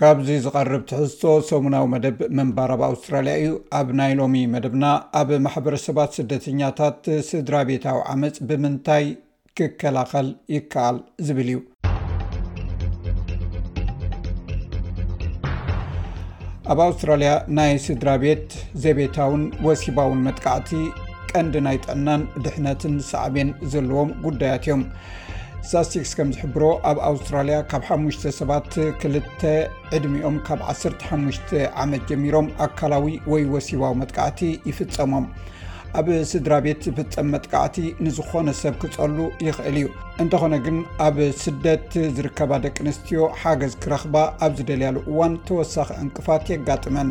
ካብዚ ዝቐርብ ትሕዝቶ ሰሙናዊ መደብ ምንባር ኣብ ኣውስትራልያ እዩ። ኣብ ናይ ሎሚ መደብና ኣብ ማሕበረሰባት ስደተኛታት ስድራ ቤታዊ ዓመፅ ብምንታይ ክከላኸል ይከኣል ዝብል እዩ። ኣብ ኣውስትራልያ ናይ ስድራ ቤት ዘቤታውን ወሲባውን መጥቃዕቲ፣ ቀንዲ ናይ ጥዕናን ድሕነትን ሳዕቤን ዘለዎም ጉዳያት እዮም ሳስቲክስ ከም ዝሕብሮ ኣብ ኣውስትራልያ ካብ ሓሙሽተ ሰባት ክልተ ዕድሚኦም ካብ 15 ዓመት ጀሚሮም ኣካላዊ ወይ ወሲባዊ መጥቃዕቲ ይፍፀሞም ኣብ ስድራ ቤት ዝፍፀም መጥቃዕቲ ንዝኾነ ሰብ ክፀሉ ይኽእል እዩ እንተኾነ ግን ኣብ ስደት ዝርከባ ደቂ ኣንስትዮ ሓገዝ ክረኽባ ኣብ ዝደልያሉ እዋን ተወሳኺ ዕንቅፋት የጋጥመን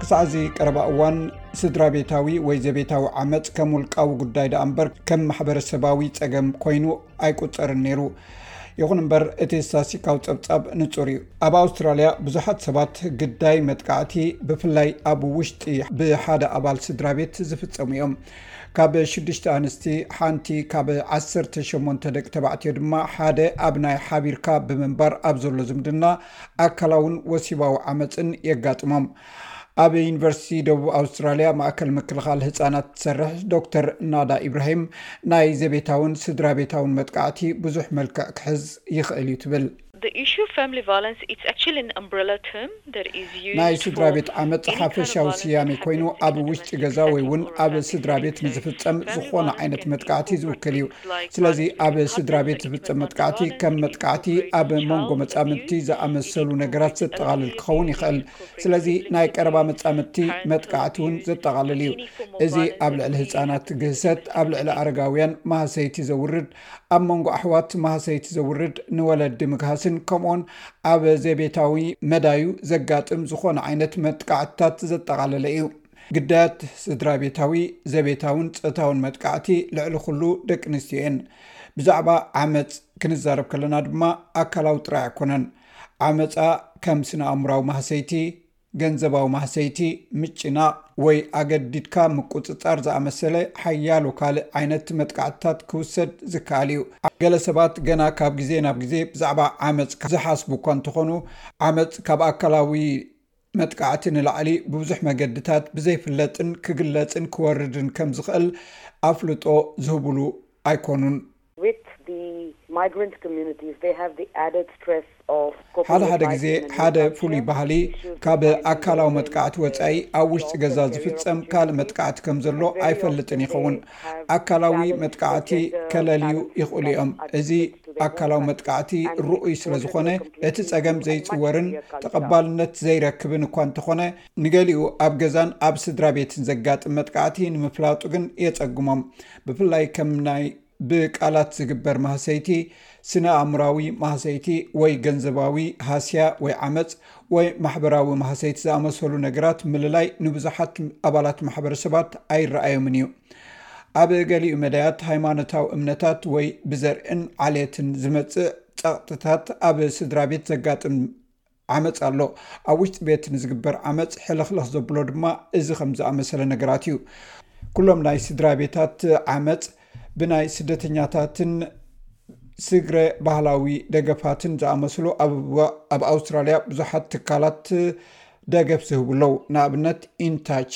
ክሳዕ እዚ ቀረባ እዋን ስድራ ቤታዊ ወይ ዘቤታዊ ዓመፅ ከም ውልቃዊ ጉዳይ ድኣ እምበር ከም ማሕበረሰባዊ ፀገም ኮይኑ ኣይቁፀርን ነይሩ ይኹን እምበር እቲ ሳሲካዊ ፀብፃብ ንፁር እዩ ኣብ ኣውስትራልያ ብዙሓት ሰባት ግዳይ መጥቃዕቲ ብፍላይ ኣብ ውሽጢ ብሓደ ኣባል ስድራ ቤት ዝፍፀሙ እዮም ካብ ሽዱሽተ ኣንስቲ ሓንቲ ካብ 1ሰ8 ደቂ ተባዕትዮ ድማ ሓደ ኣብ ናይ ሓቢርካ ብምንባር ኣብ ዘሎ ዝምድና ኣካላውን ወሲባዊ ዓመፅን የጋጥሞም። ኣብ ዩኒቨርሲቲ ደቡብ ኣውስትራልያ ማእከል ምክልኻል ህፃናት ትሰርሕ ዶክተር ናዳ ኢብራሂም ናይ ዘቤታውን ስድራ ቤታውን መጥቃዕቲ ብዙሕ መልክዕ ክሕዝ ይኽእል እዩ ትብል። ናይ ስድራ ቤት ዓመፅ ሓፈሻዊ ስያሜ ኮይኑ ኣብ ውሽጢ ገዛ ወይ እውን ኣብ ስድራ ቤት ንዝፍፀም ዝኾነ ዓይነት መጥቃዕቲ ዝውክል እዩ። ስለዚ ኣብ ስድራቤት ዝፍጸም መጥቃዕቲ ከም መጥቃዕቲ ኣብ መንጎ መጻምድቲ ዝኣመሰሉ ነገራት ዘጠቓልል ክኸውን ይኽእል። ስለዚ ናይ ቀረባ መጻምድቲ መጥቃዕቲ እውን ዘጠቓልል እዩ። እዚ ኣብ ልዕሊ ህጻናት ግህሰት፣ ኣብ ልዕሊ ኣረጋውያን ማህሰይቲ ዘውርድ፣ ኣብ መንጎ ኣሕዋት ማህሰይቲ ዘውርድ፣ ንወለዲ ምግሃስን ከምኡውን ኣብ ዘቤታዊ መዳዩ ዘጋጥም ዝኾነ ዓይነት መጥቃዕትታት ዘጠቓለለ እዩ። ግዳያት ስድራቤታዊ፣ ዘቤታውን ጾታውን መጥቃዕቲ ልዕሊ ኩሉ ደቂ ኣንስትዮ እየን። ብዛዕባ ዓመጽ ክንዛረብ ከለና ድማ ኣካላዊ ጥራይ ኣይኮነን። ዓመጻ ከም ስነ-ኣእምራዊ ማህሰይቲ፣ ገንዘባዊ ማህሰይቲ፣ ምጭናቕ ወይ ኣገዲድካ ምቁጽጻር ዝኣመሰለ ሓያሎ ካልእ ዓይነት መጥቃዕትታት ክውሰድ ዝከኣል እዩ። ገለ ሰባት ገና ካብ ግዜ ናብ ግዜ ብዛዕባ ዓመጽ ዝሓስቡ እኳ እንተኾኑ ዓመጽ ካብ ኣካላዊ መጥቃዕቲ ንላዕሊ ብብዙሕ መገድታት ብዘይፍለጥን ክግለጽን ክወርድን ከም ዝኸእል ኣፍልጦ ዝህቡሉ ኣይኮኑን። ሓደ ሓደ ግዜ ሓደ ፍሉይ ባህሊ ካብ ኣካላዊ መጥቃዕቲ ወጻኢ ኣብ ውሽጢ ገዛ ዝፍጸም ካልእ መጥቃዕቲ ከም ዘሎ ኣይፈልጥን ይኸውን። ኣካላዊ መጥቃዕቲ ከለልዩ ይኽእሉ እዮም። እዚ ኣካላዊ መጥቃዕቲ ርኡይ ስለ ዝኾነ፣ እቲ ጸገም ዘይጽወርን ተቐባልነት ዘይረክብን እኳ እንተኾነ፣ ንገሊኡ ኣብ ገዛን ኣብ ስድራቤትን ዘጋጥም መጥቃዕቲ ንምፍላጡ ግን የጸግሞም። ብፍላይ ከም ናይ ብቃላት ዝግበር ማህሰይቲ፣ ስነ-ኣእምሮኣዊ ማህሰይቲ ወይ ገንዘባዊ ሃስያ ወይ ዓመጽ ወይ ማሕበራዊ ማህሰይቲ ዝኣመሰሉ ነገራት ምልላይ ንብዙሓት ኣባላት ማሕበረሰባት ኣይረኣዮምን እዩ። ኣብ ገሊኡ መዳያት ሃይማኖታዊ እምነታት ወይ ብዘርእን ዓሌትን ዝመጽእ ጸቕጥታት ኣብ ስድራቤት ዘጋጥም ዓመጽ ኣሎ። ኣብ ውሽጢ ቤት ንዝግበር ዓመጽ ሕልኽልኽ ዘብሎ ድማ እዚ ኸም ዝኣመሰለ ነገራት እዩ። ኵሎም ናይ ስድራቤታት ዓመጽ ብናይ ስደተኛታትን ስግረ ባህላዊ ደገፋትን ዝኣመስሉ ኣብ ኣውስትራልያ ብዙሓት ትካላት ደገፍ ዝህቡ ኣለዉ። ንኣብነት ኢንታች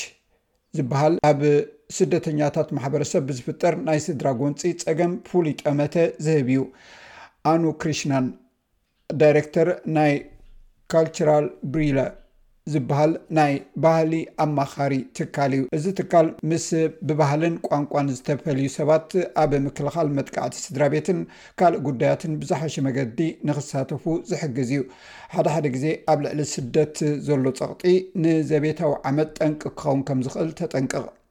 ዝበሃል ኣብ ስደተኛታት ማሕበረሰብ ብዝፍጠር ናይ ስድራ ጎንጺ ጸገም ፍሉይ ጠመተ ዝህብ እዩ። ኣኑ ክሪሽናን ዳይረክተር ናይ ካልቸራል ብሪለ ዝብሃል ናይ ባህሊ ኣማኻሪ ትካል እዩ። እዚ ትካል ምስ ብባህልን ቋንቋን ዝተፈልዩ ሰባት ኣብ ምክልኻል መጥቃዕቲ ስድራቤትን ካልእ ጉዳያትን ብዝሓሸ መገዲ ንኽሳተፉ ዝሕግዝ እዩ። ሓደ ሓደ ግዜ ኣብ ልዕሊ ስደት ዘሎ ጸቕጢ ንዘቤታዊ ዓመጽ ጠንቂ ክኸውን ከም ዝኽእል ተጠንቅቕ።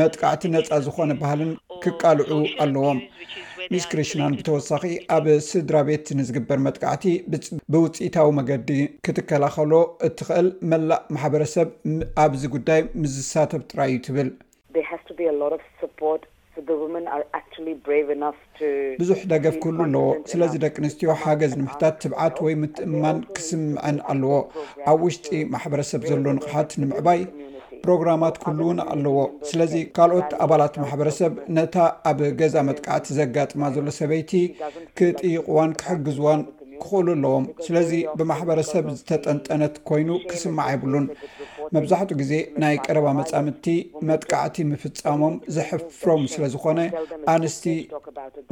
መጥቃዕቲ ነጻ ዝኾነ ባህልን ክቃልዑ ኣለዎም። ሚስ ክሪሽናን ብተወሳኺ ኣብ ስድራቤት ንዝግበር መጥቃዕቲ ብውጽኢታዊ መገዲ ክትከላኸሎ እትኽእል መላእ ማሕበረሰብ ኣብዚ ጉዳይ ምስ ዝሳተፍ ጥራይ እዩ ትብል። ብዙሕ ደገፍ ክህሉ ኣለዎ። ስለዚ ደቂ ኣንስትዮ ሓገዝ ንምሕታት ትብዓት ወይ ምትእምማን ክስምዐን ኣለዎ። ኣብ ውሽጢ ማሕበረሰብ ዘሎ ንቕሓት ንምዕባይ ፕሮግራማት ክህልዉን ኣለዎ። ስለዚ ካልኦት ኣባላት ማሕበረሰብ ነታ ኣብ ገዛ መጥቃዕቲ ዘጋጥማ ዘሎ ሰበይቲ ክጥይቑዋን ክሕግዙዋን ክኽእሉ ኣለዎም ስለዚ ብማሕበረሰብ ዝተጠንጠነት ኮይኑ ክስማዕ የብሉን መብዛሕቱ ግዜ ናይ ቀረባ መጻምድቲ መጥቃዕቲ ምፍጻሞም ዘሕፍሮም ስለዝኾነ ኣንስቲ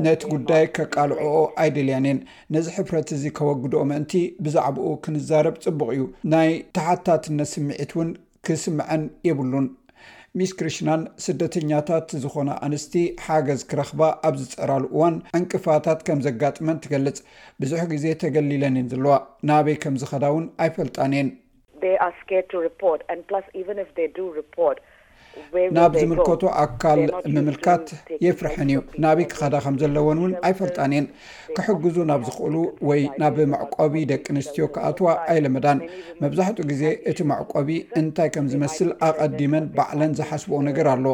ነቲ ጉዳይ ከቃልዕኦ ኣይደልያን እየን ነዚ ሕፍረት እዚ ከወግድኦ ምእንቲ ብዛዕብኡ ክንዛረብ ጽቡቕ እዩ ናይ ተሓታትነት ስምዒት ውን ክስምዐን የብሉን። ሚስ ክሪሽናን ስደተኛታት ዝዀና ኣንስቲ ሓገዝ ክረኽባ ኣብ ዝጽዕራሉ እዋን ዕንቅፋታት ከም ዘጋጥመን ትገልጽ። ብዙሕ ግዜ ተገሊለን እየን ዘለዋ፣ ናበይ ከም ዝኸዳ'ውን ኣይፈልጣን እየን። ናብ ዝምልከቶ ኣካል ምምልካት የፍርሐን እዩ፣ ናበይ ክኸዳ ከም ዘለወን'ውን ኣይፈልጣን እየን። ክሕግዙ ናብ ዝኽእሉ ወይ ናብ መዕቆቢ ደቂ ኣንስትዮ ክኣትዋ ኣይለመዳን። መብዛሕትኡ ግዜ እቲ መዕቆቢ እንታይ ከም ዝመስል ኣቐዲመን ባዕለን ዝሓስብኦ ነገር ኣሎ።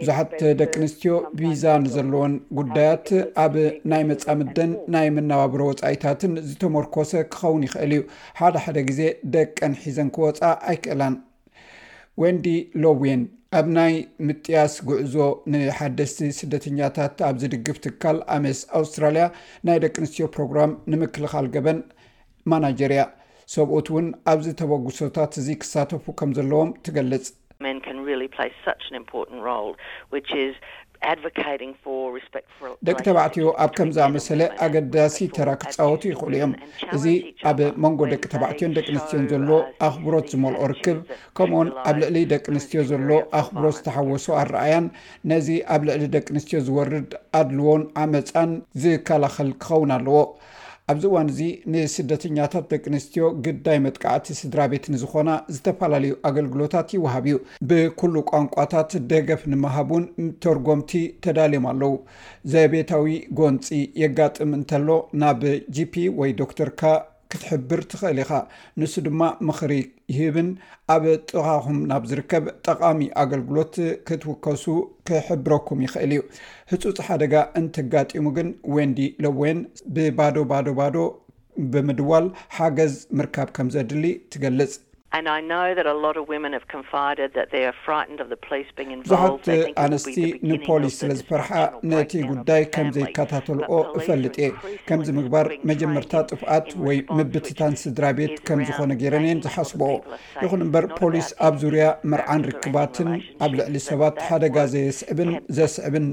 ብዙሓት ደቂ ኣንስትዮ ቪዛ ንዘለወን ጉዳያት ኣብ ናይ መጻምደን ናይ መነባብሮ ወጻኢታትን ዝተመርኰሰ ክኸውን ይኽእል እዩ። ሓደ ሓደ ግዜ ደቀን ሒዘን ክወጻ ኣይክእላን። ወንዲ ሎዌን ኣብ ናይ ምጥያስ ጉዕዞ ንሓደስቲ ስደተኛታት ኣብ ዝድግፍ ትካል ኣሜስ ኣውስትራልያ ናይ ደቂ ኣንስትዮ ፕሮግራም ንምክልኻል ገበን ማናጀር እያ ሰብኡት እውን ኣብዚ ተበግሶታት እዚ ክሳተፉ ከም ዘለዎም ትገልፅ ደቂ ተባዕትዮ ኣብ ከም ዝኣመሰለ ኣገዳሲ ተራ ክጻወቱ ይኽእሉ እዮም። እዚ ኣብ መንጎ ደቂ ተባዕትዮን ደቂ ኣንስትዮን ዘሎ ኣኽብሮት ዝመልኦ ርክብ፣ ከምኡውን ኣብ ልዕሊ ደቂ ኣንስትዮ ዘሎ ኣኽብሮት ዝተሓወሶ ኣረኣእያን ነዚ ኣብ ልዕሊ ደቂ ኣንስትዮ ዝወርድ ኣድልዎን ዓመጻን ዝከላኸል ክኸውን ኣለዎ። ኣብዚ እዋን እዚ ንስደተኛታት ደቂ ኣንስትዮ ግዳይ መጥቃዕቲ ስድራ ቤት ንዝኾና ዝተፈላለዩ ኣገልግሎታት ይወሃብ እዩ። ብኩሉ ቋንቋታት ደገፍ ንምሃብ እውን ተርጎምቲ ተዳልዮም ኣለዉ። ዘቤታዊ ጎንፂ የጋጥም እንተሎ ናብ ጂፒ ወይ ዶክተርካ ክትሕብር ትኽእል ኢኻ፣ ንሱ ድማ ምኽሪ። ይህብን ኣብ ጥቓኹም ናብ ዝርከብ ጠቓሚ ኣገልግሎት ክትውከሱ ክሕብረኩም ይኽእል እዩ። ህጹጽ ሓደጋ እንተጋጢሙ ግን ዌንዲ ለዌን ብባዶ ባዶ ባዶ ብምድዋል ሓገዝ ምርካብ ከም ዘድሊ ትገልጽ። ብዙሓት ኣንስቲ ንፖሊስ ስለ ዝፈርሓ ነቲ ጉዳይ ከም ዘይከታተልኦ እፈልጥ እየ። ከምዚ ምግባር መጀመርታ ጥፍኣት ወይ ምብትታን ስድራ ቤት ከም ዝኾነ ገይረን እየን ዝሓስብኦ። ይኹን እምበር ፖሊስ ኣብ ዙርያ መርዓን ርክባትን ኣብ ልዕሊ ሰባት ሓደጋ ዘየስዕብን ዘስዕብን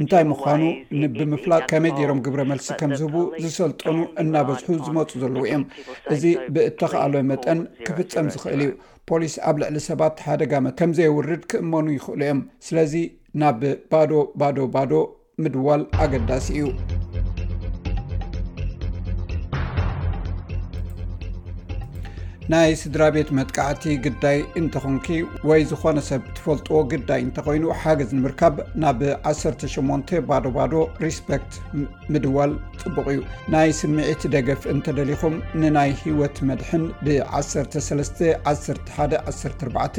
እንታይ ምዃኑ ንብምፍላጥ ከመይ ገይሮም ግብረ መልሲ ከም ዝህቡ ዝሰልጠኑ እናበዝሑ ዝመፁ ዘለዉ እዮም። እዚ ብእተኸኣለ መጠን ክፍፀም ዝኽእል እዩ። ፖሊስ ኣብ ልዕሊ ሰባት ሓደጋ ከም ዘየውርድ ክእመኑ ይኽእሉ እዮም። ስለዚ ናብ ባዶ ባዶ ባዶ ምድዋል ኣገዳሲ እዩ። ናይ ስድራ ቤት መጥቃዕቲ ግዳይ እንተኾንኪ ወይ ዝኾነ ሰብ ትፈልጥዎ ግዳይ እንተኾይኑ ሓገዝ ንምርካብ ናብ 18 ባዶ ባዶ ሪስፐክት ምድዋል ፅቡቕ እዩ ናይ ስምዒት ደገፍ እንተደሊኹም ንናይ ህይወት መድሕን ብ131114